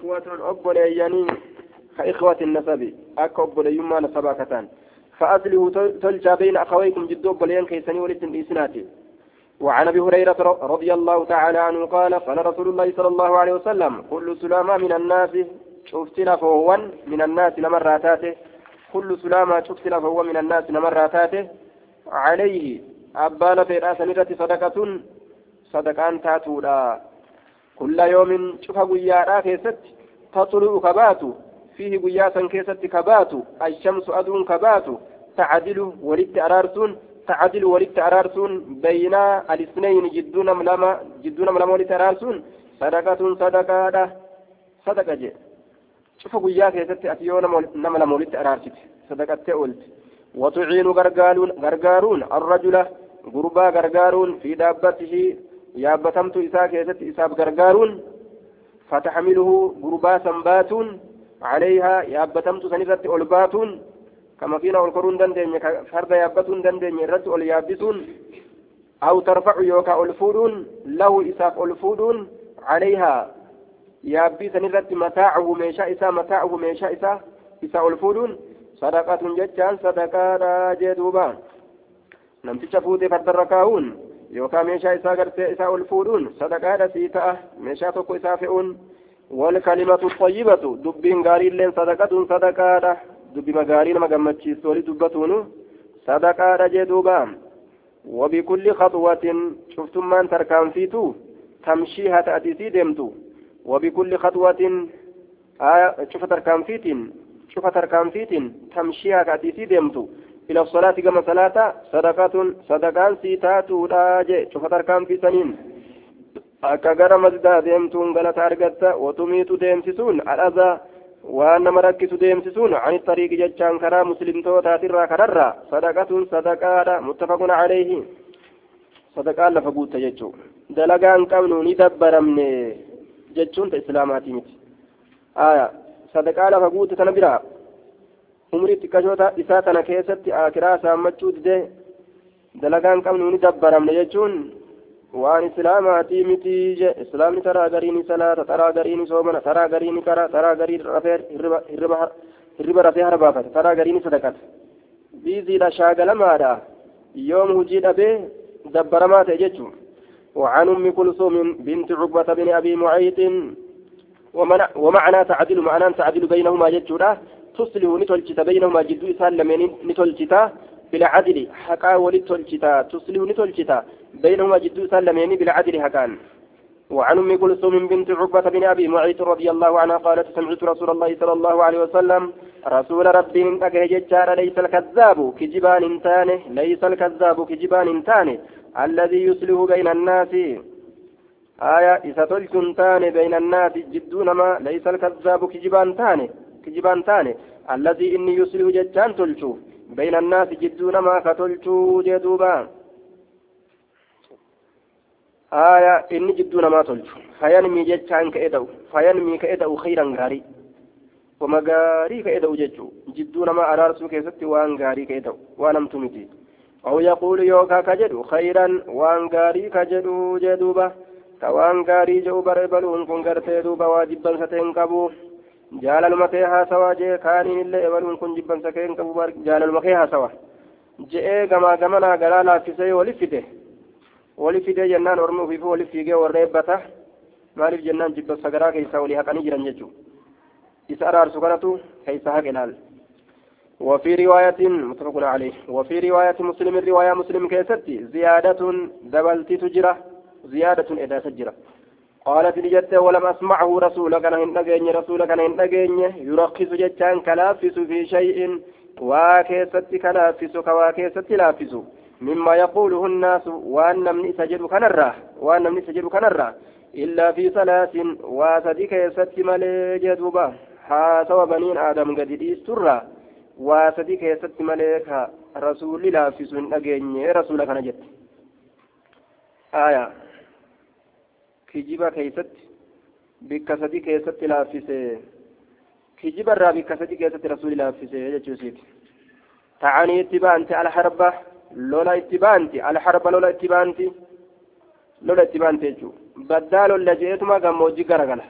إخوة أبولياني كإخوة النسب أكا أبوليما نسبا كتان فأصله تلجى بين أخويكم جدو أبوليان كيساني ولتن إسناتي وعن أبي هريرة رضي الله تعالى عنه قال قال رسول الله صلى الله عليه وسلم كل سلامة من الناس شفتنا فهو من الناس لمراتاته كل سلامة شفتنا فهو من الناس لمراتاته عليه أبان في رأس صدقة صدقان تأتولا. كل يوم شوف قيارا كيست تطلع كبات فيه قياسا كيست كبات الشمس أدون كبات تعدل ولدت أرارسون تعدل ولدت أرارسون بين الإثنين جدون ملما جدون ملما ولدت أرارسون صدقة صدقة صدقة جي. شوف كيست أتيون نما لما ولدت صدقة تأولت وتعين غرغارون الرجل غربا غرغارون في دابته yaabbatamtu isaa keessatti isaaf gargaaruun فتحمله غربا سنباتون عليها يابتمت سنرت أولباتون كما فينا أولكرون دندن فرد يابتون دندن رت أول يابسون أو ترفع يوكا أولفودون له إساف أولفودون عليها يابي سنرت متاعه ميشا إسا متاعه ميشا إسا إسا أولفودون صدقة جتان صدقة جدوبا نمتش فوتي فرد الركاون yookaan meeshaa isaa gartee isaa ol fuudhuun sadaqaadha sii ta'a meeshaa tokko isaa fe'uun walkalimatu tayyibatu dubbiin gaariilleen sadaqatuun sadaqaadha dubbima gaarii nama gammachiistu wali dubbatuunu sadaqaadha jee duuba وبكل خطوة شفتمان تركان فيتو تمشيها تأتي ديمتو وبكل خطوة آية شوف تركان فيتين شوف تركان فيتين تمشيها تأتي ديمتو إلى الصلاة كما صلاة صدقة صدقان سيتاتو راجع شوف تركان في سنين argatta watumiitu deemsisuun al'aza waan nama rakkisu deemsisuun ani xariiqi jechaan karaa muslimtootaatirraa kararraa sadaqatuun sadaqaadha muttafaqun caleeyhi sadaqaan lafa guutta jechuu dalagaan qabnu ni dabbaramne jechuun ta islaamaatii miti aya sadaqaa lafa guutta tana biraa umrii xiqqashoota isaa tana keessatti akiraa saammachuu didee dalagaan qabnu ni dabbaramne jechuun waan islaamaatii miti je islaamni taraa gariini salaata taraa gariini soomana taraa gariini kara taraa garii rafee hirriba rafee harbaafata taraa gariini sadaqata biiziidha shaagalamaadha yoom hujii dhabee dabbaramaa ta'e jechuun وعن أم كلثوم بنت عقبة بن أبي معيط ومعنى تعدل معنى تعدل بينهما جدّا تصلح نتولجتا بينهما جدو إسان لمن نتولجتا بالعدل حقا ولتولجتا تصلح نتولجتا بينهما جدو إسان لمن بالعدل حقان وعن ام كلثوم بنت عقبة بن ابي معيط رضي الله عنها قالت سمعت رسول الله صلى الله عليه وسلم رسول ربي أجهجتار ليس الكذاب كجبان تانه ليس الكذاب كجبان تانه الذي يصلح بين الناس آية إذا تلكن تانه بين الناس جدون ما ليس الكذاب كجبان تانه kijibaan taane alladii inni yuslihu jechaan tolchu بين الناس جدون ما كتلتو جدوبا آية إني جدون ما تلتو فينمي جتان كإدو فينمي كإدو خيرا غاري وما غاري كإدو ججو جدون ما أرارسو كيستي وان غاري كإدو وانم تمتي أو يقول يوكا كجدو خيرا وان غاري كجدو جدوبا توان غاري جو بربلون كن غرتي دوبا واجبا ستين كبو jaalaluma kee haasawaa jee kaaniin illee ebaluun kun jibbansa kee hin qabu jaalaluma kee haasawa je'ee gamaa gamanaa garaa laaffisee wali fide wali fidee jennaan ormi ofiifu wali fiigee warra eebbata maaliif jennaan jibbansa garaa keessaa walii haqanii jiran jechuudha isa araarsu kanatu keessa haqe laal وفي رواية متفق عليه وفي رواية مسلم رواية مسلم كيستي زيادة دبلت تجرة زيادة إذا تجرة قالت لجت ولم أسمعه رسولك أنا هندقين رسولك أنا هندقين يرخص جتان كلافس في شيء واكيست كلافس كواكيست لافس مما يقوله الناس وأن من سجد كنرة وأن من سجد كنرة إلا في صلاة واسدك يست ملي جدوبا حاسوا بنين آدم قد إسترى واسدك يست مليك رسول لافس نقين رسولك نجت آية kijiba keessatti bikka sadi keessatti laaffise kijiba irraa bikka sadi keessatti rasuuli laaffise jechuusiiti ta'anii itti baanti alharba lola itti baanti alharba lola itti baanti lola itti baanti jechuu baddaa lolla je'etuma gammoojji garagala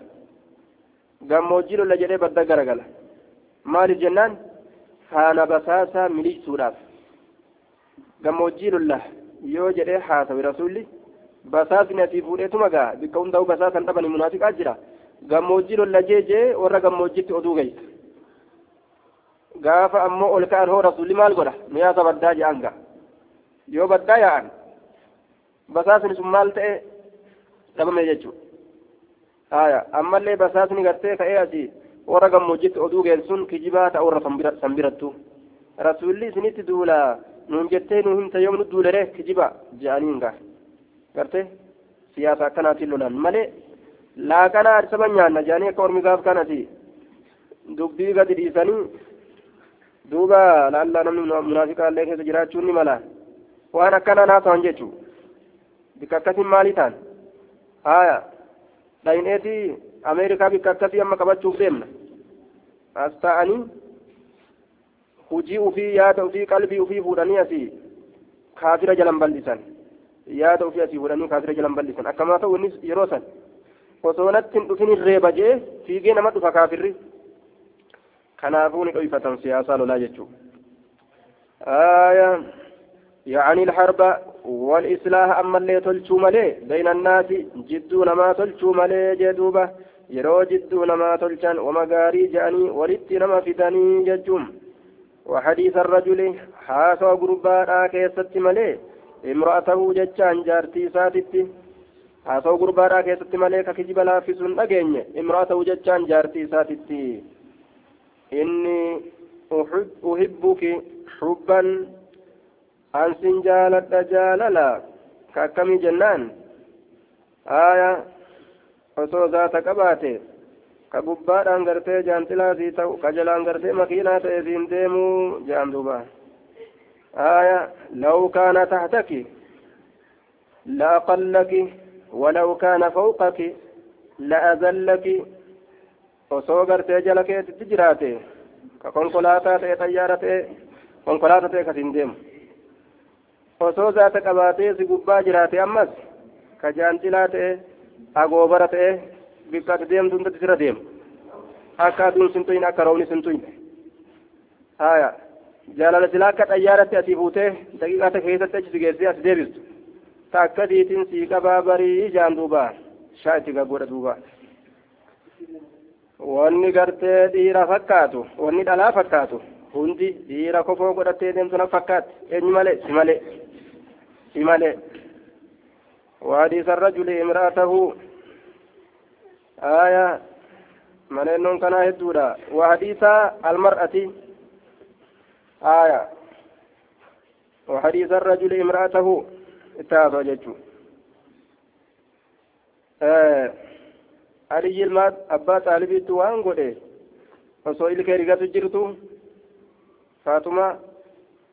gammoojjii lolla jedhee badda garagala maaliif jennaan faana basaasaa miliqsuudhaaf gammoojjii lolla yoo jedhee haasawi rasuulli basaasni asii fuudheetuma gaa bikka hundaa'u basaasan dhabani munaafiqaa jira gammoojjii lolla jeejee warra gammoojjitti oduu gaysa gaafa ammoo ol ka'an hoo rasuulli maal godha miyaasa baddaa je'an gaa yoo baddaa yaa'an basaasni sun maal ta'e dhabame jechuudha haya ammallee basaasni gartee ka'ee asii warra gammoojjitti oduu geessuun kijibaa ta'u warra sanbirattu rasuulli isinitti duula nuun jettee nu himta yoom nu duulere kijiba je'anii hin gartee siyaasa akkanaatiin lolan malee laaqanaa saba nyaanna je'anii akka ormi gaaf kanati dubbii gadi dhiisanii duuba laallaa namni munaafiqaallee keessa jiraachuun ni mala waan akkanaa naasawan jechuu bikka akkasin maalii ta'an haya dhayineetii ameerikaa bikka akkasii amma qabachuuf deemna as ta'anii hujii ufii yaada ufii qalbii ufii fuudhanii asii kaafira jalan bal'isan yaada ufii asii fuudhanii kaafira jalan bal'isan akkamaa ta'u innis yeroo san osoo natti hin dhufin irreeba jee fiigee nama dhufa kaafirri kanaafuu ni dhoyfatan siyaasaa lolaa jechuudha. يعني الحرب والإصلاح أما اللي تلشو ملي بين الناس جدون ما تلشو ملي جدوبة يرو جدون ما تلشان ومقاري جاني ولدت نما فداني ججوم وحديث الرجل حاسو قربانا كيست ملي imra'atahu jechaan jaartii isaatitti haasa'u gurbaadhaa keessatti malee ka kijiba laaffisuun dhageenye imra'atahu jechaan jaartii isaatitti. Inni uhibbuki hubban ansin jaaladha jaalala ka akkamii jennaan? Aya osoo zaata qabaate ka gubbaadhaan gartee jaanxilaa sii ta'u ka jalaan gartee makiinaa ta'e siin deemuu jaan duubaa آية لو كان تحتك لأقلك ولو كان فوقك لأذلك qabaatee si gubbaa jiraate ammas ka jaantilaa ta'e agoobara ta'e bikka ati deemtu hundatti sira deemu akka aduun sin tuyin akka roobni sin tuyin haya jaalala silaa akka xayyaaratti asii fuutee daqiiqaata keessatti achi geessee as deebistu ta akkasiitiin sii qabaa barii jaan duuba. Shaa itti gaggoodha duuba. Wanni gartee dhiira fakkaatu wanni dhalaa fakkaatu hundi dhiira kofoo godhattee deemtu na fakkaatti. Eenyu malee? Si malee. Si malee. Waadiisa rajuli imraatahu. Aaya maneennoon kanaa hedduudha. Waadiisa almar'ati آية وحديث الرجل امرأته اتابع ججو آه علي المات أبا طالبي توان قده osoo ilkee rigatu jirtu faatuma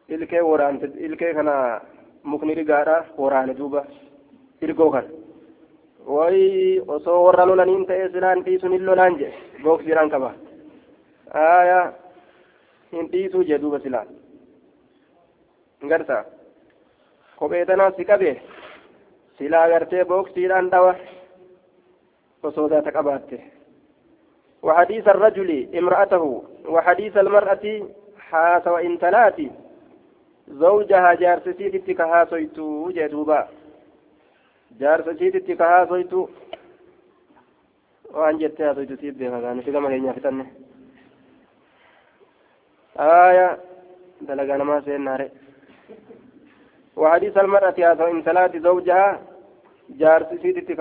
ilkee waraante ilkee kana mukni rigaadha waraane duuba irgoo kan wayi osoo warra lolaniin ta'e silaan dhiisun hin lolaan jedhe gooksiidhaan qaba aayaa hin dhiisuu jee duuba silaan garta kophee tanaa si qabe silaa gartee booksiidhaan dhawa osoo zaata qabaatte وحديث الرجل امرأته وحديث المرأة حاس وإن تلاتي زوجها جارسيتي كهاسويتو جدوبا جارسيتي كهاسويتو waan jettee haasoftu siif beeka gaani fi gama keenyaa fitanne آية دلقا نما سيناري وحديث المرأة هذا إن ثلاث زوجها جارس سيدتي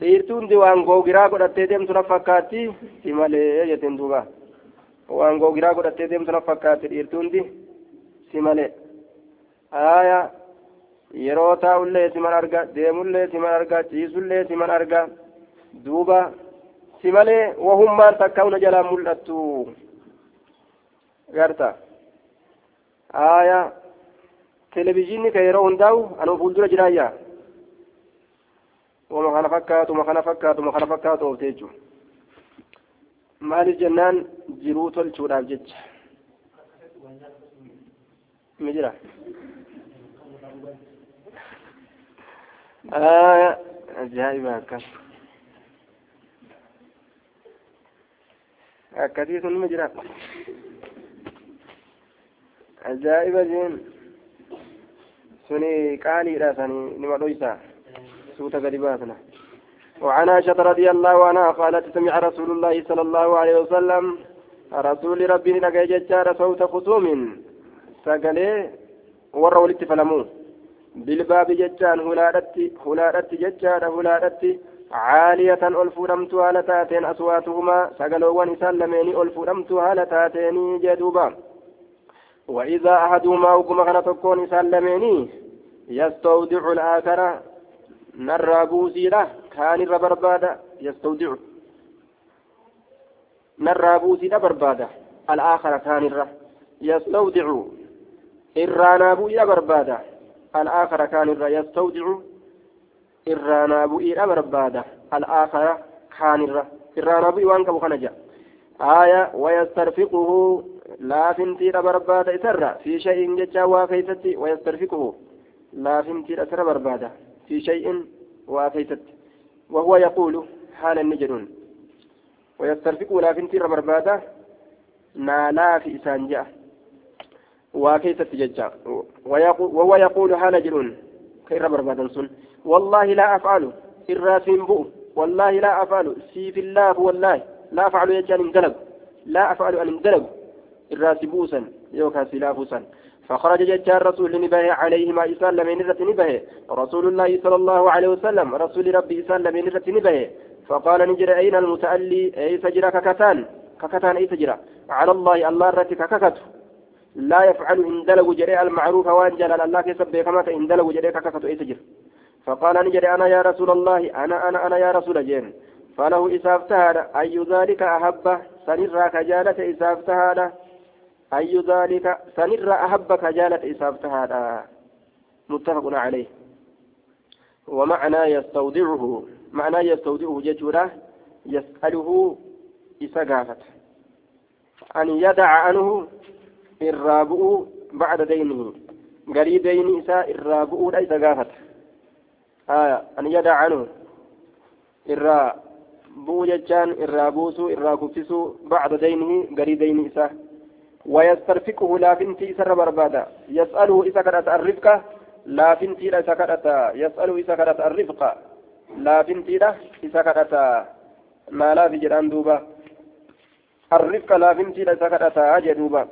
dhiirtuundi waan googiraa godhattee deemtu na fakkaatti si malee jetteen duuba waan googiraa godhattee deemtu na fakkaatti dhiirtuundi si malee haaya yeroo taa'ullee si man arga deemullee si man arga ciisullee si man arga duuba si malee wahummaan takka una jalaa mul'attu garta haaya televizhiinni ka yeroo hundaa'u anuu fuuldura jiraayyaa wama kana fakkaatu ma kana fakkaatu ma kana fakkaatu oofte jechuudha maaliif jennaan jiruu tolchuudhaaf jecha mi jira ajaa'iba akkas akkasii sun ma jira ajaa'iba jeen suni qaaliidha sani nima dhoysa suuta gadi baasna وعن عائشة رضي الله عنها قالت سمع رسول الله صلى الله عليه وسلم رسول ربي نجا ججار صوت خصوم. سقلي ورا ولت فلمو. بالباب ججان هلالت هلالت ججار هلالت عالية ألفرمت على تاتين أصواتهما. سقلوا نسان لميني ألفرمت على تاتين جدوبا. وإذا أحدهما وكما كان تكون نسان لميني يستودع الآخر. نرى بوسيلة كان الربربادة يستودع. نرى بوسيلة بربادة الآخر كان الره يستودع. إرانا بوئي بربادة الآخر كان الره يستودع. إرانا بوئي بربادة الآخر كان الره إرانا بوئي وانك بخنجا آية ويسترفقه. لا فنتي بربادة إسرى في شيء جتا وكيفتي ويسترفقه لا فنتي أسر بربادة في شيء وكيست وهو يقول حال النجرون ويسترفقه لا فنتي بربادة نالا في إسان جاء وكيست ججا وهو يقول حال جرون خير بربادا سن والله لا أفعل الراسم بؤ والله لا أفعل سيف الله والله لا أفعل يجان اندلق لا أفعل أن اندلق الراسبوسا يوكا سلافوسا فخرج ججار رسول نبه عليهما إسان لمن رت نبه رسول الله صلى الله عليه وسلم رسول ربي إسان لمن رت نبه فقال نجر أين المتألي؟ أي سجر ككتان؟ ككتان أي سجر على الله الله رت كككت لا يفعل إن دلوا جريء المعروف وإن جلال الله كسب كما إن دلوا جريء كككت أي سجر فقال نجر أنا يا رسول الله أنا أنا أنا يا رسول جين. فله إسافتها أي ذلك أحب سنرى كجالة إسافتها أي ذلك؟ سنرى أحب كجالة إسافتها متفق عليه. ومعنى يستودعه معنى يستودعه ججورة يسأله إسقافة أن يدع عنه الرابع بعد دينه. قريب دين إساء الرابع ليس قافة آية. أن يدع عنه. الرابع buu jechaan irraa buusuu irraa kuffisuu bacda daynihi ويسترفقه لافنتي إسر بربادا. يسأله إذا كانت الرفقة لافنتي إذا كانت يسأله إذا كانت الرفقة. لافنتي إذا كانت ما لا في جران دوبا. الرفقة لافنتي إذا كانت أجدوبا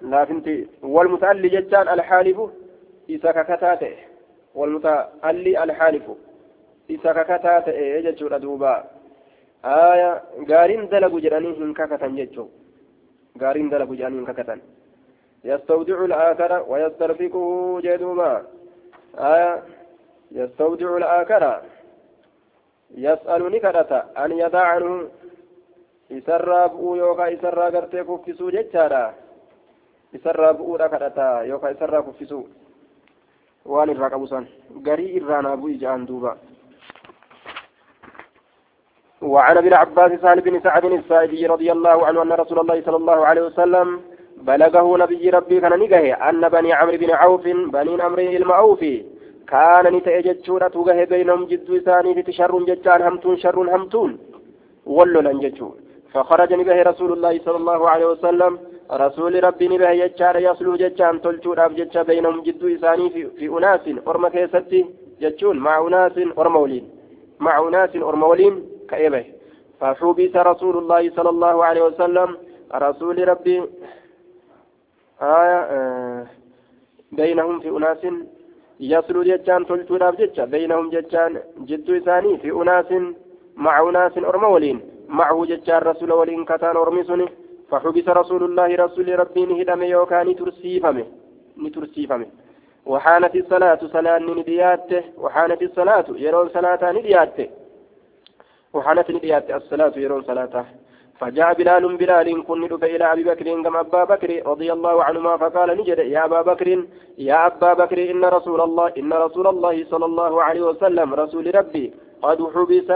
لافنتي والمتألي جتان الحالف إذا كتاته والمتألي الحالف isa kakataa ta'e jechuudha duuba aya gaariin dalagu jedhanii hin dalagu jedhanii hin kakatan يستودع الآخر ويسترفقه جدوما آية يستودع الآخر يسأل نكرة أن يدع عنه isarraa gartee kuffisuu jechaadha isarraa bu'uudha kadhata yookaan isarraa kuffisuu waan irraa qabu san garii irraa naa bu'i ja'an duuba وعن ابن عباس سهل بن سعد السائدي رضي الله عنه أن رسول الله صلى الله عليه وسلم بلغه نبي ربي كان نجاه أن بني عمرو بن عوف بني عمرو المعوفي كان نتأجد شورة وجه بينهم جد ثاني شر ججان همتون شر همتون. ولولا ججون فخرج نبه رسول الله صلى الله عليه وسلم. رسول ربي نبه يجار يصلو ججان تلتو راب ججا بينهم جد ثاني في, في أناس أرم كيستي ججون مع أناس أرمولين مع أناس أرمولين كأبه فحبس رسول الله صلى الله عليه وسلم رسول ربي آية آه بينهم في أناس يصل جتان تلتون جتان بينهم جتان جد ثاني في أناس مع أناس أرمولين معه جتان رسول ولين كتان أرمسني فحبس رسول الله رسول ربي نهدم يوكان ترسيفمه نترسيفمه وحانت الصلاة صلاة ندياته وحانت الصلاة يرون صلاة ندياته وحانت نديات الصلاة يرون صلاته. فجاء بلال بلال كن ندف إلى أبي بكر كما أبا بكر رضي الله عنهما فقال نجد يا أبا بكر يا أبا بكر إن رسول الله إن رسول الله صلى الله عليه وسلم رسول ربي قد حبس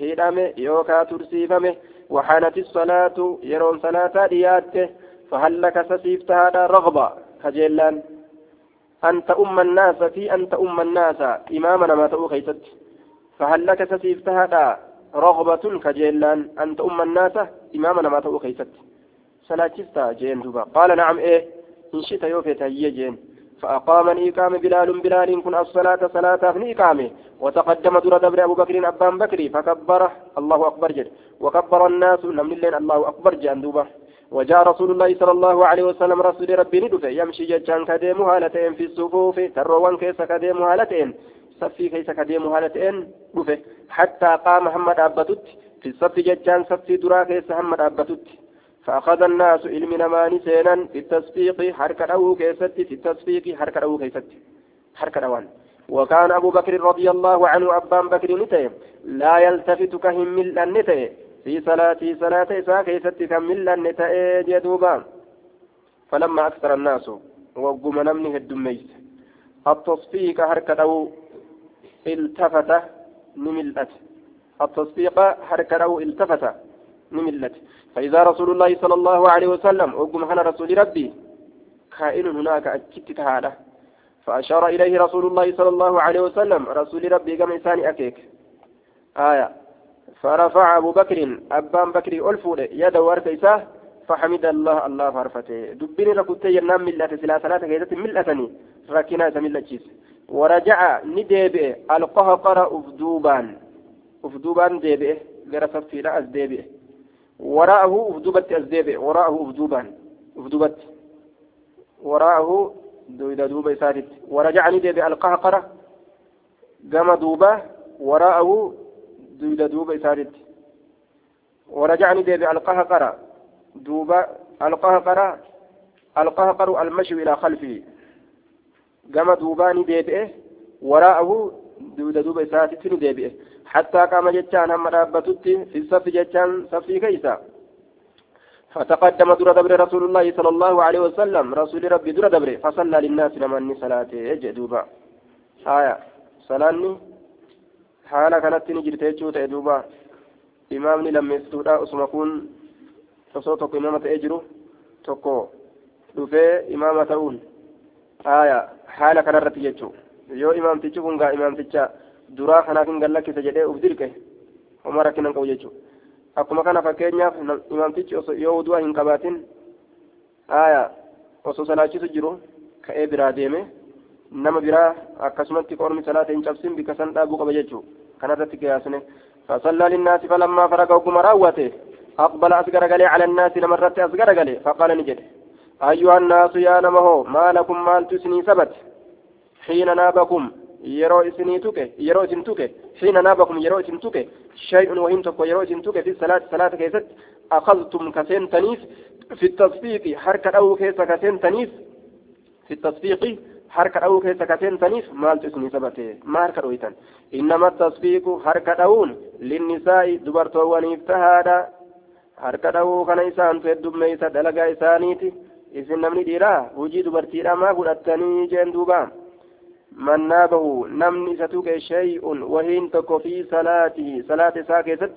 هدم يوكا ترسيفمه وحانت الصلاة يرون صلاة دياته فهل لك سسيفت هذا رغبة خجلان أنت أم الناس في أنت أم الناس إمامنا ما تأو فهل لك سسيفت هذا رغبة كجيلان أنت أم الناس إمامنا ما تقول خيست صلاة جين دوبا. قال نعم إيه. إن شئت يوفيت هي جين. فأقامني إقام بلال بلال كن الصلاة صلاة في إقامة. وتقدم دور دبر أبو بكر أبان بكري فكبره الله أكبر جد. وكبر الناس نمن اللين الله أكبر جندوبة وجاء رسول الله صلى الله عليه وسلم رسول ربي ندفه يمشي ججان كديم هالتين في الصفوف تروان كيس كديم هالتين صفي كيس كديم هالتين دفه حتى قام محمد أبتت في الصف ججان صفي درا كيس محمد أبتت فأخذ الناس علم نماني سينا في التصفيق حركة أو كيست في التصفيق حركة أو كيست حركة أوان وكان أبو بكر رضي الله عنه أبان بكر نتي لا يلتفت كهم نتي في صلاة صلاة إساء كيست كملا نتي جدوبا فلما أكثر الناس وقم نمنه الدميس التصفيق حركة أو التفت نملت التصفيق حركة أو التفت نملت فإذا رسول الله صلى الله عليه وسلم وقم هنا رسول ربي. كائن هناك أكدت تعالى فأشار إليه رسول الله صلى الله عليه وسلم رسول ربي كما إنسان أكيك آية. فرفع أبو بكر أبان بكر ألفو يد وركيساه فحمد الله الله فرفته دبني ركوتي ينام ملة سلا ثلاثة كيدة ملتني. ركنا ملة ورجع نديبئ القهقر أفدوبان. أفدوبان ديبئ غير صفي لا أزديبئ وراءه أفدوبت أزديبئ وراءه أفدوبان. أفدوبت. وراءه دويدا دوبا إساتت ورجعني ديبئ القهقرة قام دوبا وراءه دويدا دوبا إساتت ورجعني ديبئ القهقرة دوبا القهقرة القهقر المشي إلى خلفه. قام دوباني ديبئه وراءه دويدا دوبا إساتت ديبئه حتى قام جتان هم رابطت في الصف جتان صفي كيسا. فتقدم در دبر رسول الله صلى الله عليه وسلم. رسول ربي در دبر فصلى للناس لمن صلاته. جدوبا آية. صلاني. حالة كانت نجرت يجوت دوبا. إمامني لما يستودا أسمكون osoo tokko imaama ta'ee jiru tokko dhufee imaama ta'uun aya haala kanarratti jechuu yoo imaamtichi kun gaa imaamticha duraa kanaaf hin gallakkise jedhee uf dirqe homa rakkinan qabu jechuudha akkuma kana fakkeenyaaf imaamtichi yoo udua hin qabaatin aya osoo salaachisu jiru ka'ee biraa deeme nama biraa akkasumatti qormi salaata hin cabsin bikka san dhaabuu qaba jechuudha kanarratti qiyaasne فصلى للناس فلما فرغ وكما راوته أقبل قلي على الناس لمرت أسقر قلي فقال نجد أيها الناس يا نمه ما لكم مال تسني سبت حين نابكم yeroo isinii tuke yeroo isin tuke xiina naabakum yeroo isin tuke shay'un wahin tokko yeroo isin tuke fi salaati salaata keessatti akhadtum kaseentaniif fi tasfiiqi harka dha'uu keessa kaseentaniif fi tasfiiqi harka dha'uu keessa kaseentaniif maaltu isinii sabate maa harka dho'itan innama tasfiiqu harka dha'uun linnisaa'i dubartoowwaniif tahaadha harka dha'uu kana isaantu heddummeeysa dalagaa isaaniiti. Isin namni dhiiraa? Hujii dubartiidha maa fudhattanii jeen نابه نمني ستوك شيء وهين تكو في صلاته صلاة ساكتت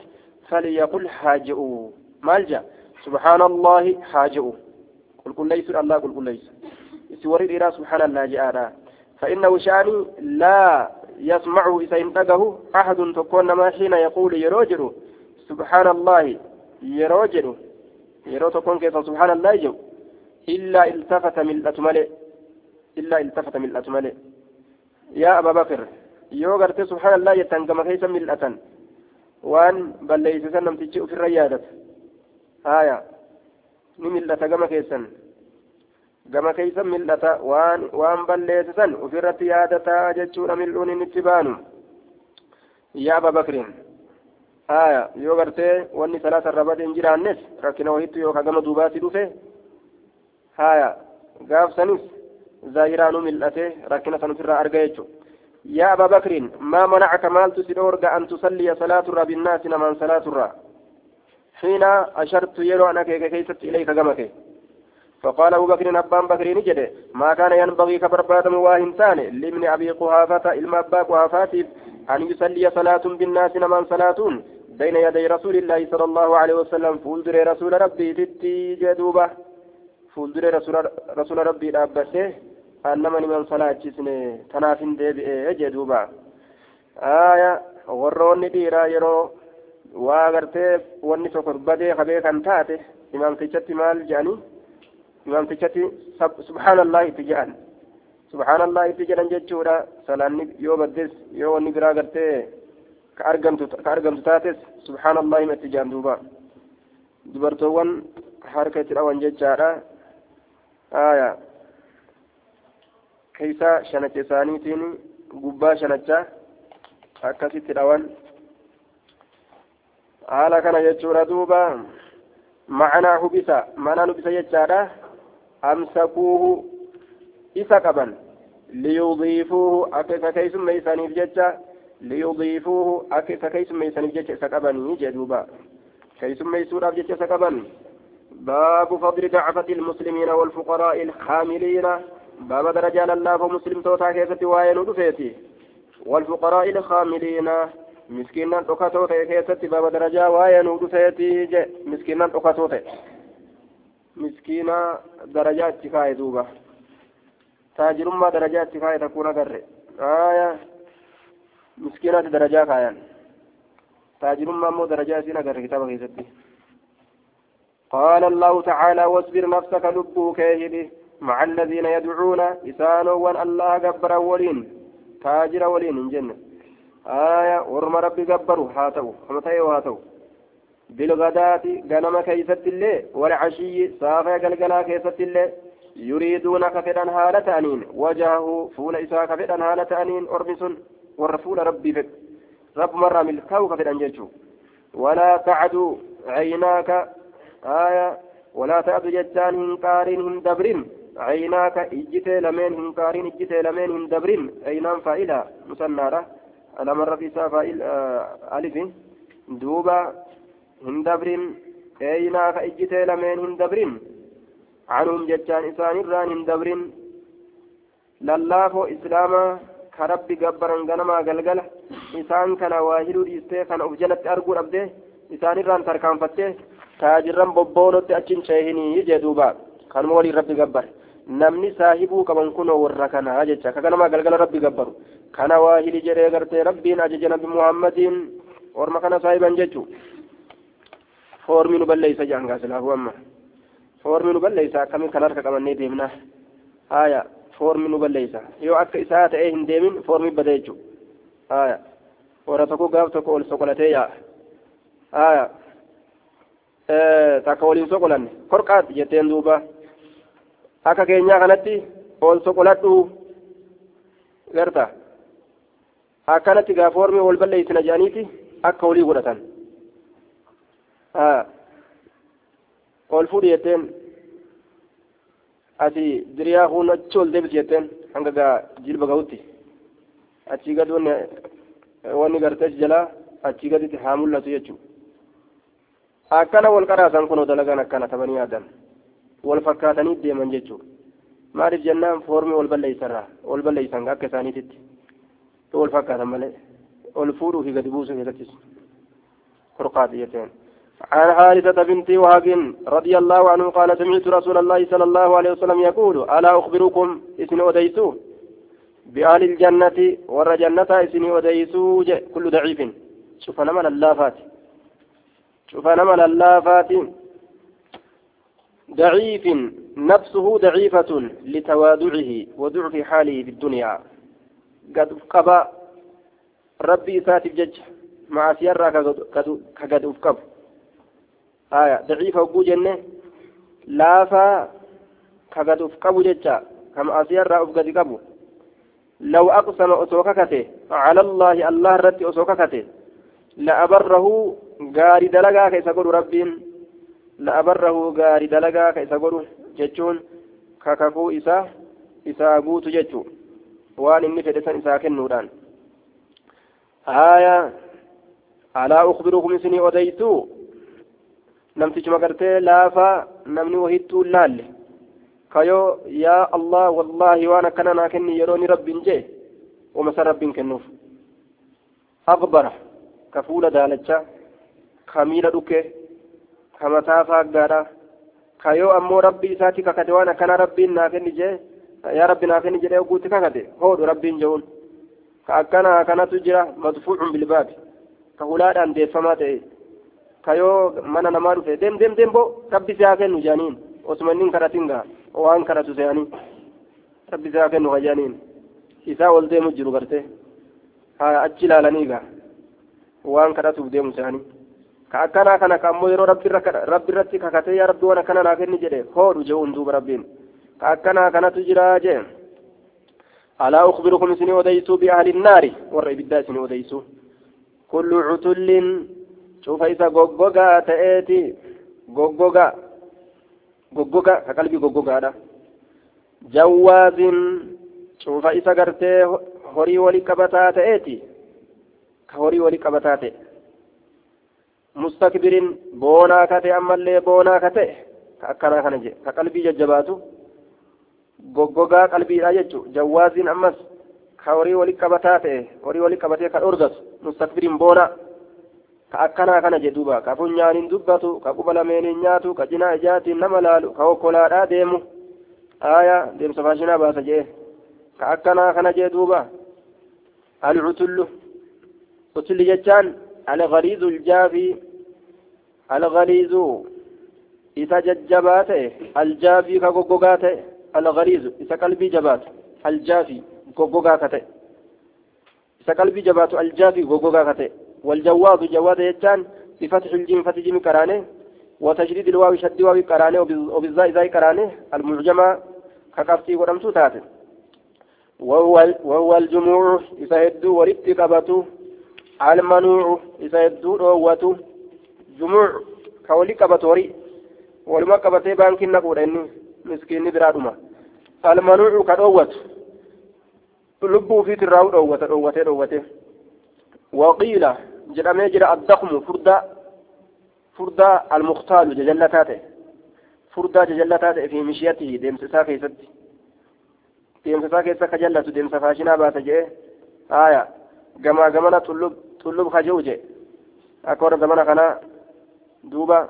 فليقل حاجئوا مالجا سبحان الله حاجئوا قل قل ليس الله قل قل ليس سوري إلى سبحان الله جاءنا فإنه شاني لا يسمع إذا انتقه أحد تكون ما حين يقول يروجر سبحان الله يروجر يرو تكون كيف سبحان الله جو إلا التفت من الأتملئ إلا التفت من الأتملئ yaa abaa bakir yoo gartee subhaan allah jettan gama keessa mil'atan waan balleeysisan namtichi ofirra yaadata haya ni mil'ata gama keessan gama keessa mil'ata waan waan balleessisan ofirratti yaadataa jechuudha mil'uun inni itti baanu yaa abaa bakirin haya yoo gartee wanni salaata irra badee hin jiraannes rakkina wahittu yookaan gama duubaatti dhufe haya gaafsanis zaahiraanuu mil'ate rakkina san ofirraa arga jechuudha. يا أبا بكر ما منعك مال تسدورك أن تصلي صلاة الرا بالناس من صلاة الرا حين أشرت يلو أنك كيست إليك فقال أبو بكر أبان بكر نجد ما كان ينبغي كبربات مواهنتان لابن أبي قهافة إلما أبا قهافات أن يصلي صلاة بالناس من صلاة بين يدي رسول الله صلى الله عليه وسلم فولدر رسول ربي تتي جدوبة فولدر رسول, رسول ربي أبته annama niman salaachisne tanaaf hin deebi'e jee duuba aaya warroonni dhiiraa yeroo waa gartee wanni tokko badee kabee kan taate imaamtichatti maal jedhanii imaamtichatti subhaanallah itti jedhan subhaanallah itti jedhan jechuudha salaanni yoo baddes yoo wanni biraa gartee ka argamtu ka argamtu taates subhaanallah itti jedhan duuba dubartoowwan harka itti dhawan jechaadha aya keeysa shanacha isaaniitiin gubbaa shanachaa akkasitti dhawan haala kana jechuudha duuba معناه بسا معنى بسا يجارة أمسكوه إسا قبا ليضيفوه أكيف كيس ميساني بججة ليضيفوه أكيف كيس ميساني بججة إسا قبا جدوبا كيس ميسورة بججة إسا قبا باب فضل دعفة المسلمين والفقراء الخاملين باب درجة الله فمسلم توتا كيسة وين ودفيتي والفقراء الخاملين waa'ee nuu dhufeetii je miskiinnan dhokatoo ta'e miskiina darajaa itti kaa'e duuba taajirummaa darajaa itti kaa'e takkuun agarre aya miskiinatti darajaa kaayan taajirummaa immoo darajaa isiin agarre kitaaba قال الله تعالى واصبر نفسك لبوك مع الذين يدعون إسانوا وأن الله جبر ولين. تاجر ولين جنة. آية ورم ربي قبروا هاتوا خمتي وهاتوا. بالغداة غنم كيست الله والعشي صافي قلقلا كيست الله يريدون كفدا هالة أنين وجهه فول إساء كفدا هالة أنين أرمس ورفول ربي فك رب مرة ملكاو كفدا جيشو ولا تعدوا عيناك آية ولا تعدوا جتان هنكارين هندبرين عيناك إجتي لمن هنكارين إجتي لمن هندبرين عينان فائلة مسنارة. على مرة في فائل آه ألف. دوبا هندبرين عيناك إجتي لمن هندبرين عنهم جتان إسان الران هندبرين للافو إسلاما كربي قبرا غنما قلقلة إسان كان واهلو ديستي كان أفجلت أرقو أبده إسان الران تركان فتيه تاجرا ببونوtti achin ceehinii jee duuba kanuma waliin rabbi gabbar namni saahibuu qaban kunoo warra kanaa jecha ka ganama galgala rabbi gabbaru kana waa hili jedhee gartee rabbiin ajaja nabi muhammadiin orma kana saahiban jechu foormi nu balleeysa jedhan gaasilaafu amma foormi nu balleeysa akkamiin kan harka qabannee deemna haya foormi nu balleeysa yoo akka isaa ta'ee hin deemin foormi bada jechu haya warra tokko gaaf tokko ol soqolatee yaa'a. Haya takka waliin soqolanne korqaat jetteen duuba. Akka keenyaa kanatti ol soqoladhu garta. Akkanatti gaafa ormi wal balleeysina jedhaniiti akka walii godhatan. Ol fuudhi jetteen ati diriyaa kun achi ol deebisi jetteen hanga gaa jilba gahutti achii gad wanni gartee jalaa achii gaditti haa mul'atu jechuudha. akkana wal qaraasan kunoo dalagaan akkana tabanii yaadan wal fakkaatanii deeman jechuudha maaliif jennaan foormii wal balleeysarraa wal balleeysan akka isaaniititti wal fakkaatan malee ol fuudhuu fi gadi buusuu keessattis فرقات يتين عن حارثة بنت وهب رضي الله عنه قال سمعت رسول الله صلى الله عليه وسلم يقول ألا أخبركم إسن أديسو بأهل الجنة ور جنة إسن أديسو كل ضعيف. شوف أنا من اللافات. شوف أنا من اللافات. ضعيف نفسه ضعيفة لتواضعه وضعف حاله في الدنيا. قد قبى ربي ساتف جج مع سيارة كقد آية ضعيفة وقو جنة لافا كقد أفكب ججا كما سيارة أفقد قبو لو أقسم أسوككته على الله الله رد أسوككته لأبره غاري دلقا كيس ربين لأبره غاري دلقا كيس جتون كككو إسا إسا قوت جتو وان إني فدسان إسا كنودان آية ألا أخبركم سني أديتو نمتج مقرتي لافا نمني وهيتو لال كيو يا الله والله وانا كنا كني يروني رب جي ومسا رب كنوف أغبر كفول دالتشا خميلة دوكي كمتا فاقادا كيو أمو ربي ساتي ككتي وانا كنا ربي ناكني جي يا ربي ناكني جي وقوتي ككتي هو ربي جون كأكنا كانت جرا مدفوع بالباب كهولاد أن ديفما تأي kayoo mana namaa dhufe deem deem deem boo rabbi si haa kennu jaaniin osuma inni hin kadhatin gaa waan kadhatu se'anii rabbi si haa kennu ka jaaniin isaa ol deemu jiru gartee haa achi ilaalanii gaa waan kadhatuuf deemu se'anii ka akkanaa kana ka ammoo yeroo rabbi irratti kakatee yaa rabbi waan akkana naa kenni jedhe hoodhu jehuun duuba rabbiin ka akkanaa kanatu jiraa jee alaa ukbirukum isinii odeysuu biahli innaari warra ibiddaa isinii odeysuu kullu cutullin cufa isa goggogaa ta'eeti goggoga goggoga ka qalbii goggogaadha jawwaazin cufa isa gartee horii wali qabataa ta'eeti ka horii wali qabataa ta'e mustakbirin boonaa kate ammallee boonaa kate ka akkanaa kana jedhe ka qalbii jajjabaatu goggogaa qalbiidha jechu jawwaaziin ammas ka horii wali qabataa ta'e horii wali qabatee ka dhorgatu mustakbirin boonaa ka akkanaa kana jedhe duuba ka funyaaniin dubbatu ka quba lameeniin nyaatu ka cinaa ijaatiin nama laalu ka hokkolaadhaa deemu aayaa deemsa faashinaa baasa jedhe ka akkanaa kana jedhe duuba alcutullu utulli jechaan الغليظ الجافي الغليظ إذا ججبات الجافي كغوغات الغليظ إذا قلبي جبات الجافي غوغات إذا قلبي جبات الجافي غوغات والجواد جواد يجان بفتح الجيم فتح جيم كرانه وتشديد الواو شد واو كرانه وبالزاء زاي كرانه المعجمة كقفتي ورمسو تاتي وهو وهو الجموع إذا هدوا وربت قبته المنوع يدور واتو جموع كولي كبتوري ولما كبتي بانكين نقول إني مسكين برادما المنوع كدوت لبو في تراو دوت دوت دوت وقيل جرى جرى الضخم فردا فردا المختال ججلتاته فردا ججلتاته في مشيته ديم ساكي ست ديم ساكي سكا جلت ديم سفاشنا باتجه آية gamaa gamana tullub tullub kajeuje akka warra zamana kana duuba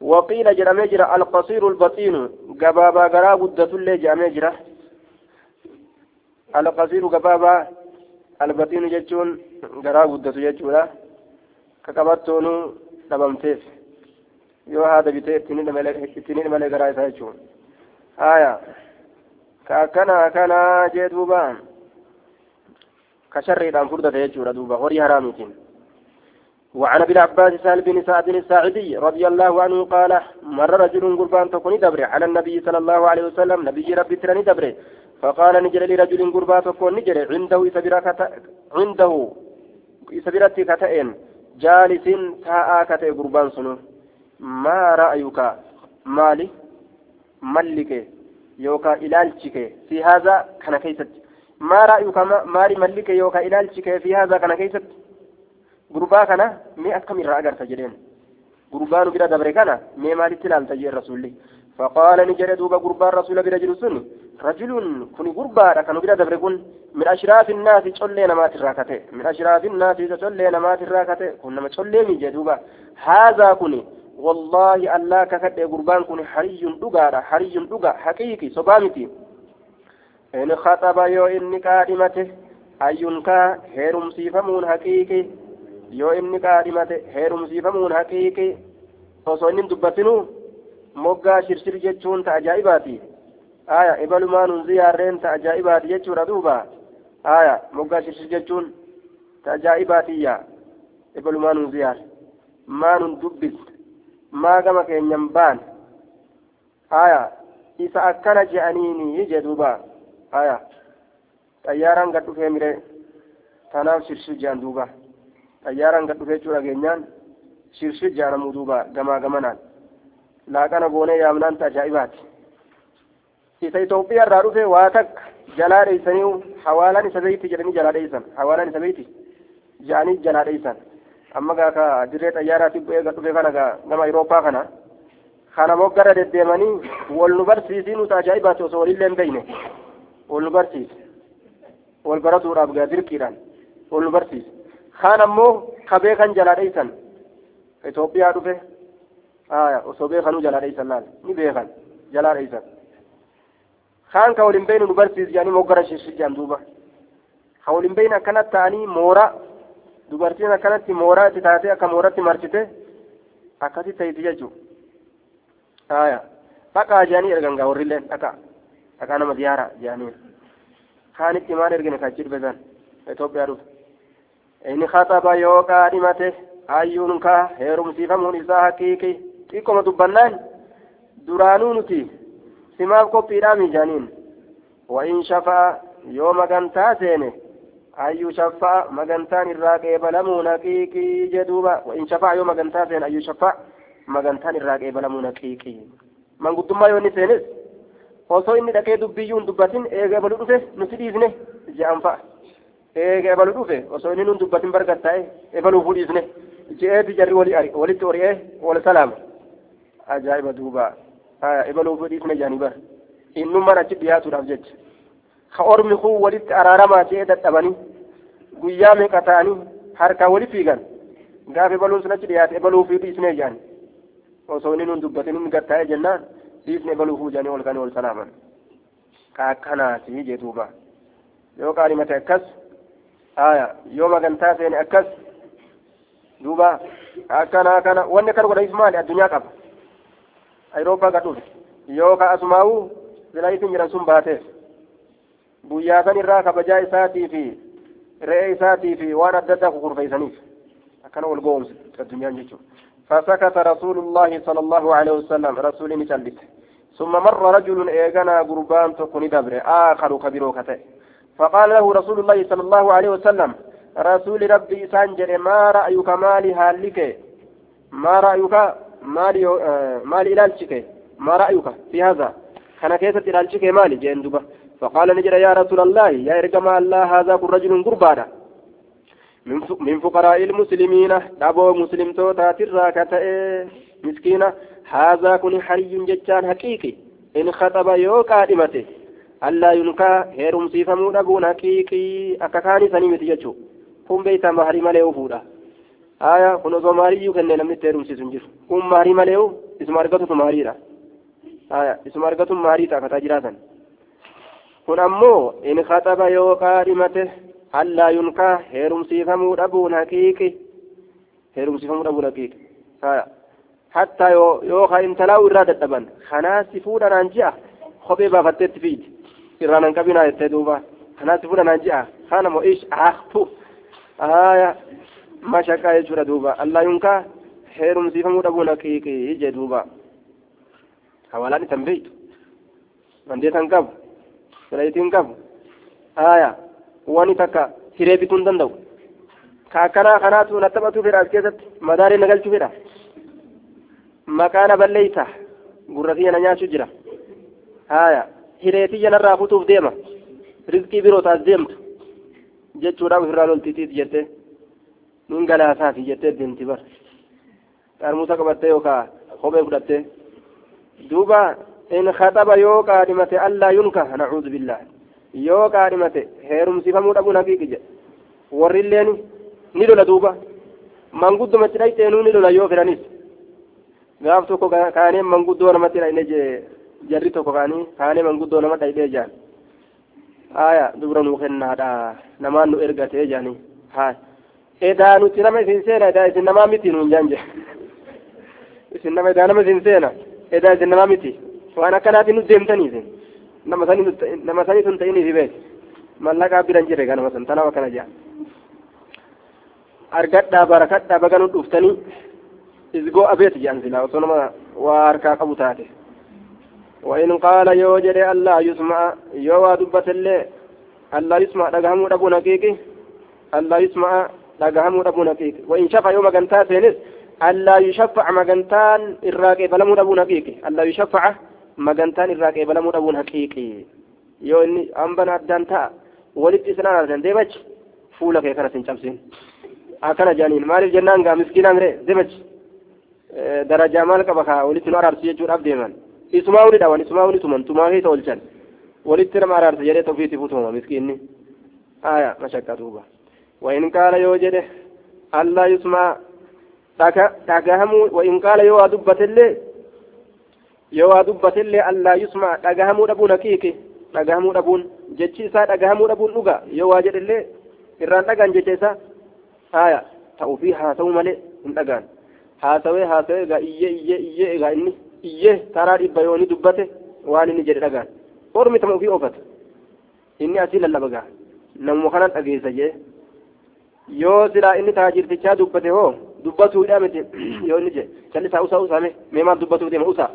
waqiila jedhamee jira alqasiiru albaxiinu gabaabaa garaa guddatullee jedhamee jira alqasiiru gabaabaa albaxiinu jechuun garaa guddatu jechuudha ka qabattoonu dhabamteef yoo haada bitee ittiin malee garaa isaa jechuun haya ka akkana akkanaa jee duubaan كشر فردة يجور دوبا هوري هرامتين وعن ابن عباس سهل بن سعد الساعدي رضي الله عنه قال مر رجل قربان تكوني دبر على النبي صلى الله عليه وسلم نبي ربي تراني دبر فقال نجر لرجل قربان تكون نجر عنده عنده إسبرت كتئن جالس تاء كتئ قربان سنو. ما رأيك؟ مالي؟ ملك يوكا إلالتك في هذا كان كيست. ما رأيك؟ ماري ملك يوكا إلالشك في هذا كان كيست. غربا كان مي أكم الرأجر تجرين غربان بلا دبر كان مي مالي تلال تجير رسولي. فقال نجري دوبا غربان رسول برجل سن رجل كن غربا كان بلا دبر كن من أشراف الناس تشلين ما تراكته من أشراف الناس تشلين ما تراكته كنا ما تشلين جدوبا هذا كني والله الله ككد غربان كن حري دغارا حري دغا حقيقي صبامتي إن خطب يو إني قادمته هيرم سيفمون حقيقي. yoo inni qaadhimate heerumsiifamuun haqiiqi osoo inni dubbatinu moggaa shirshir jechuun ta ajaa'ibaati ibalumaanun ziyaarreen ta ajaa'ibaati jechuudha duuba aya moggaa shirshir jechuun ta ajaa'ibaatiyya ibalumaanun ziyaar maanun dubbis maa gama keenyan baan aya isa akkana je'aniini jee duuba aya xayyaaraan gad dhufee mire tanaaf shirshir jean duuba xayyaaraan gad dhufee jechuu dhageenyaan shirshir jaanamuu duuba gamaa gamanaan laaqana goonee yaamnaan ta ajaa'ibaati isa Itoophiyaa irraa dhufe waa takka jalaa dheeysanii hawaalaan isa beeyti jedhanii jalaa dheeysan hawaalaan isa beeyti jedhanii jalaa dheeysan amma gaa ka dirree xayyaaraatiif bu'ee gad dhufe kana gaa gama Awurooppaa kana kana moggara deddeemanii wal nu barsiisii nuti ajaa'ibaati osoo walillee hin beeyne wal nu barsiise wal baratuudhaaf gaa dirqiidhaan wal nu barsiise kaan ammoo ka beekan jalaa dheeysan Itoophiyaa dhufe osoo beekanuu jalaa dheeysan laal ni beekan jalaa dheeysan barsiise jedhanii moggara shishijaan duuba ka waliin beeynu akkanatti ta'anii moora dubartiin akkanatti mooraa itti taatee akka mooratti marsite akkasi ta'iti jechuudha aya dhaqaa jedhanii ergan gaa warrilleen dhaqaa dhaqaa nama ziyaara jedhanii kaanitti maal ergine kachi dhufe san Itoophiyaa dhufe inni khaxaba yoo qaadhimate hayyuun kaa heerumsiifamuun isaa haqiiqi xiqqoma dubbannaan duraanuu nuti simaaf qophiidhaa mijaaniin شفا يوم قنتا سينه أي شفا مقنتان الراقي بلمو نقيقي جدوبا وإن شفا يوم قنتا سين أي شفا مقنتان الراقي بلمو نقيقي من قدما ما يوني سينس osoo inni dhaqee dubbiyyuun dubbatin eega ebalu dhufe nuti dhiifne je'an fa'a eega ebalu dhufe osoo inni nun dubbatin bargattaa'e ebaluufuu dhiifne je'eeti jarri walitti ori'ee wal salaama ajaa'iba duuba ebaluufuu dhiifne jaanii bara innummaan achi dhiyaatuudhaaf jecha ka ormi kun walitti araaramaa ta'ee dadhabanii guyyaa meeqa ta'anii harkaa wali fiigan gaafa ebaluun sun achi dhiyaate ebaluufii dhiisnee jedhan osoo inni nun dubbatin inni gattaa'ee jennaan dhiisne ebaluufuu jedhanii ol kanii ol salaaman ka akkanaati jeetuuba yoo qaalimate akkas aya yoo magantaa seene akkas duuba akkana kana wanni kan godhanis maali addunyaa qaba ayirooppaa gadhuuf yoo ka asumaa'uu zilayitiin jiran sun baateef guyyaa san irraa kabajaa isaatii fi re'ee isaatii fi waan adda addaa kukurfeysaniif akkana wal goomse addunyaan jechuudha فسكت رسول الله صلى الله عليه وسلم رسول نسلت ثم مر رجل إيغانا قربان تكون دبر آخر كبير كتئ فقال له رسول الله صلى الله عليه وسلم رسول ربي سانجر ما رأيك مالي هالك ما رأيك مالي مالي إلالشك ما رأيك في هذا كان كيسة إلالشك مالي جين فقال نجر يا رسول الله يا إرقم الله هذا كل رجل قربانا من فقراء المسلمين دابو مسلم توتا تراكة مسكينة هذا كن حري جتان حقيقي إن خطب يوكا دمته ألا ينكا هيرم سيفمو دبون حقيقي أكاكاني جتشو kun beeytaa maharii malee ufuudha? Aya kun osoo maariyyuu kennee namni itti heerumsiisu hin jiru kun maharii malee isuma argatutu mahariidha aya isuma argatu maharii ta'a kataa jiraatan kun ammoo in khaxaba yoo qaadhimate allaa yunkaa heerumsiifamuu dhabuun haqiiqi heerumsiifamuu dhabuun haqiiqi hattaa yoo ka intalaa'u irraa dadhaban kanaa si fuudhanaan ji'a kophee baafatteetti fiiti irraan hin qabinaa jettee duuba kanaa si fuudhanaan ji'a kana moo ish aahtu aya mashaqaa jechuudha duuba allaa yunkaa heerumsiifamuu dhabuun haqiiqi jee duuba hawalaan isan beeytu mandeetan qabu fedhayitiin qabu aya wani takka hiree bituu hin danda'u ka akkanaa kanaatu na taphatu fedha as keessatti madaaree na galchuu fedha maqaa na balleeysa gurra kiyya na nyaachuu jira aya hiree tiyya narraa futuuf deema rizqii biroo taas deemtu jechuudhaaf ofirraa loltiitiit jettee nin galaasaati jettee deemti bar xarmuusa qabattee yookaa kophee fudhattee duuba خطب يو قادمة ألا ينكه نعوذ بالله يو قادمة هيرم سيفمو أبو نقيق جي ورلين نيلو لدوبا من قد متلأي تينو نيلو ليو فرانيس gaaf tokko kaanee manguddoo namatti dhayne jee jarri tokko kaanii kaanee manguddoo nama dhaydee jaan haya dubra nuu kennaadha namaan nu ergatee jaanii haya edaa nuti nama isin seena edaa isin namaa miti nuun jaan jee isin nama edaa nama isin seena edaa isin namaa miti waan akkanaatiin nu deemtaniif nama sanii sun ta'iniif beek mallaqaa biran jire ganama san tanaaf akkana jaa argadhaa barakadhaa baga nu dhuftanii izgoo abeet jedhan silaa osoo nama waa harkaa qabu taate وإن قال يوجد ألا يسمع يوا دبت اللي ألا يسمع دقهم أبو نقيقي ألا يسمع دقهم أبو نقيقي وإن شفع يوم قنتا سينس ألا يشفع مقنتان الراقي فلم أبو نقيقي ألا يشفع magantaan irraa qeebalamuu dhabuun haqiiqii yoo inni hambana addaan ta'a walitti isnaan argan deemachi fuula kee kanas hin cabsin akkana jaaniin maaliif jennaan gaa miskiinaa mire deemachi darajaa maal qaba kaa walitti nu araarsu jechuudhaaf deeman isumaa uni dhawan isumaa uni tuman tumaa keessa oolchan walitti nama araarsa jedhee tofiitti futuma miskiinni aya mashakka duuba وإن قال يوجد ألا يسمع dhagahamuu وإن قال yoo dubbat illee yoo waa dubbatillee allaa yusmaa dhagahamuu dhabuun haqiiqi dhagahamuu dhabuun jechi isaa dhagahamuu dhabuun dhuga yoo waa jedhillee irraan dhagaan jecha isaa haya ta'uu fi haa ta'uu malee hin dhagaan haasawee haasawee egaa iyyee iyyee iyyee egaa inni iyyee taraa dhibba yooni dubbate waan inni jedhe dhagaan ormi tama ofii oofata inni asii lallaba gaa namuma kanan dhageessa jee yoo silaa inni taajirtichaa dubbate hoo dubbatuudha miti yoo inni je callisaa usaa usaame mee maal dubbatuuf deema usaa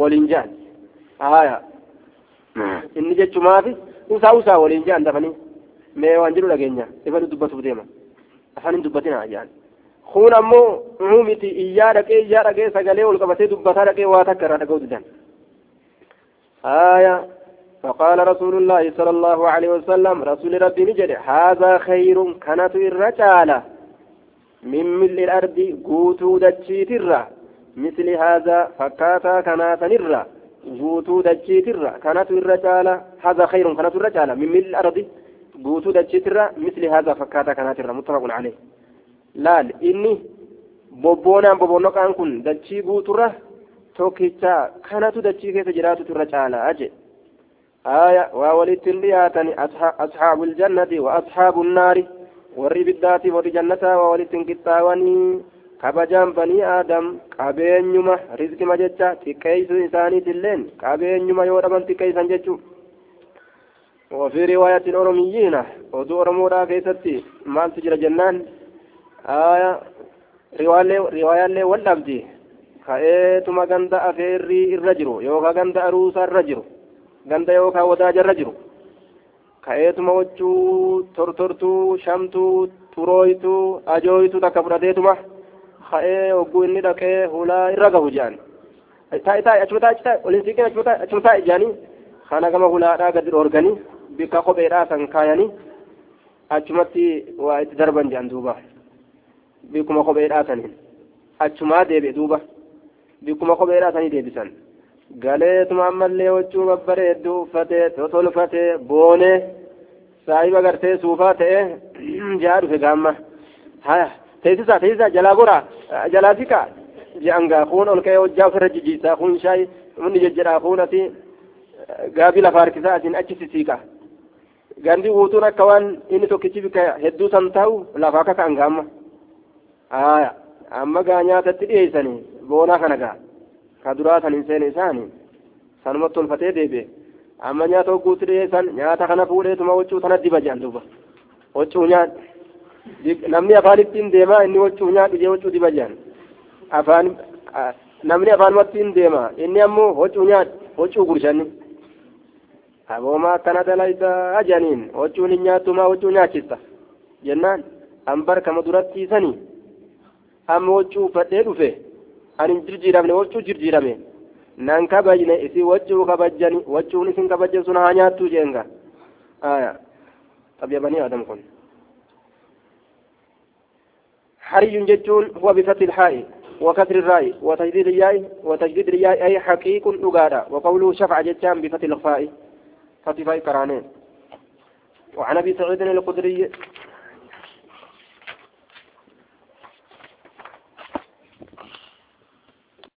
waliin jaan haya inni jechumaafi usaa usaa waliin jaan dafanii mee waan jedhu dhageenya ifa dubbatuuf deema afaan hin dubbatina jaan kun ammoo miti iyyaa dhaqee iyyaa dhaqee sagalee ol qabatee dubbataa dhaqee waa takka irraa dhaga'u didan haya فقال رسول الله صلى الله عليه وسلم رسول ربي نجد هذا خير كانت الرجالة من مل الأرض قوتو دجيترا مثل هذا فكاتا كانت نرا قوتو دجيترا كانت الرجالة هذا خير كانت الرجالة من مل الأرض قوتو دجيترا مثل هذا فكاتا كانت متفق عليه. laal inni bobboonaan bobonnoqaan kun dachii guuturra tokkicha kanatu dachii keessa jiraatutu irra caalaa آية وولدت لياتن أصحاب الجنة وأصحاب النار biddaati warri jannataa waa walittin qixxaawanii kabajaan banii aadam qabeenyuma rizqima jecha xiqqeeysu isaaniitilleen qabeenyuma yoo dhaban xiqqeeysan jechuu وفي رواية أورميين ودو أورمودا كيستي مال تجرى جنان آية رواية اللي والأبدي كأيتما غندا أفيري الرجل يوكا غندا أروسا الرجل ganda yookaan wadaajarra jiru ka'eetuma wachuu tortortuu shamtuu turooytuu ajooytuu takka fudhateetuma ka'ee hogguu inni dhaqee hulaa irra gahu jedhan taa'i taa'i achuma taa'i taa'i waliin siiqeen achuma taa'i achuma taa'i jedhanii kana gama hulaadhaa gadi dhoorganii bikka kopheedhaa san kaayanii achumatti waa itti darban jedhan duuba bikkuma kopheedhaa saniin achumaa deebi'e duuba bikkuma kopheedhaa sanii deebisan. Galeetuma ammallee huccuu babbareedduu uffatee totolfatee boonee saahiba gartee suufaa ta'ee jaa dhufe gaamma haya teessisaa teessisaa jalaa goraa jalaa siqaa je'an gaa kuun ol ka'ee hojjaa ofirra jijjiisaa kuun shaayi inni jejjedhaa kuun ati gaabii lafa harkisaa asin achi sisiiqa gandi guutuun akka waan inni tokkichi bika hedduu san ta'u lafa akka ka'an gaamma haya amma gaa nyaatatti dhiyeessanii boonaa kana gaa ka duraa san hin seene isaanii sanumatti tolfatee deebi'e amma nyaata hogguutti dhiyeessan nyaata kana fuudheetuma huccuu tana diba jedhan duuba huccuu nyaadhu namni afaan ittiin deemaa inni huccuu nyaadhu jee huccuu diba jedhan afaan namni afaanumatti hin deema inni ammoo huccuu nyaadhu huccuu gurshanni abooma akkana dalayta janiin huccuun hin nyaattumaa huccuu nyaachista jennaan an barkama duratti sanii amma huccuu uffadhee dhufe ani jirjiiramne wachuu jirjiirame nan kabajne isi wachuu kabajjani wachuun isin kabajjan sun haa nyaattuu jeenga aya xabiya banii adam kun حري جتون هو بفتح الحاء وكسر الراء وتجديد الياء وتجديد الياء أي حقيق نقادا وقوله شفع جتان بفتح الخاء فتفاء كرانين وعن ابي سعيد الخدري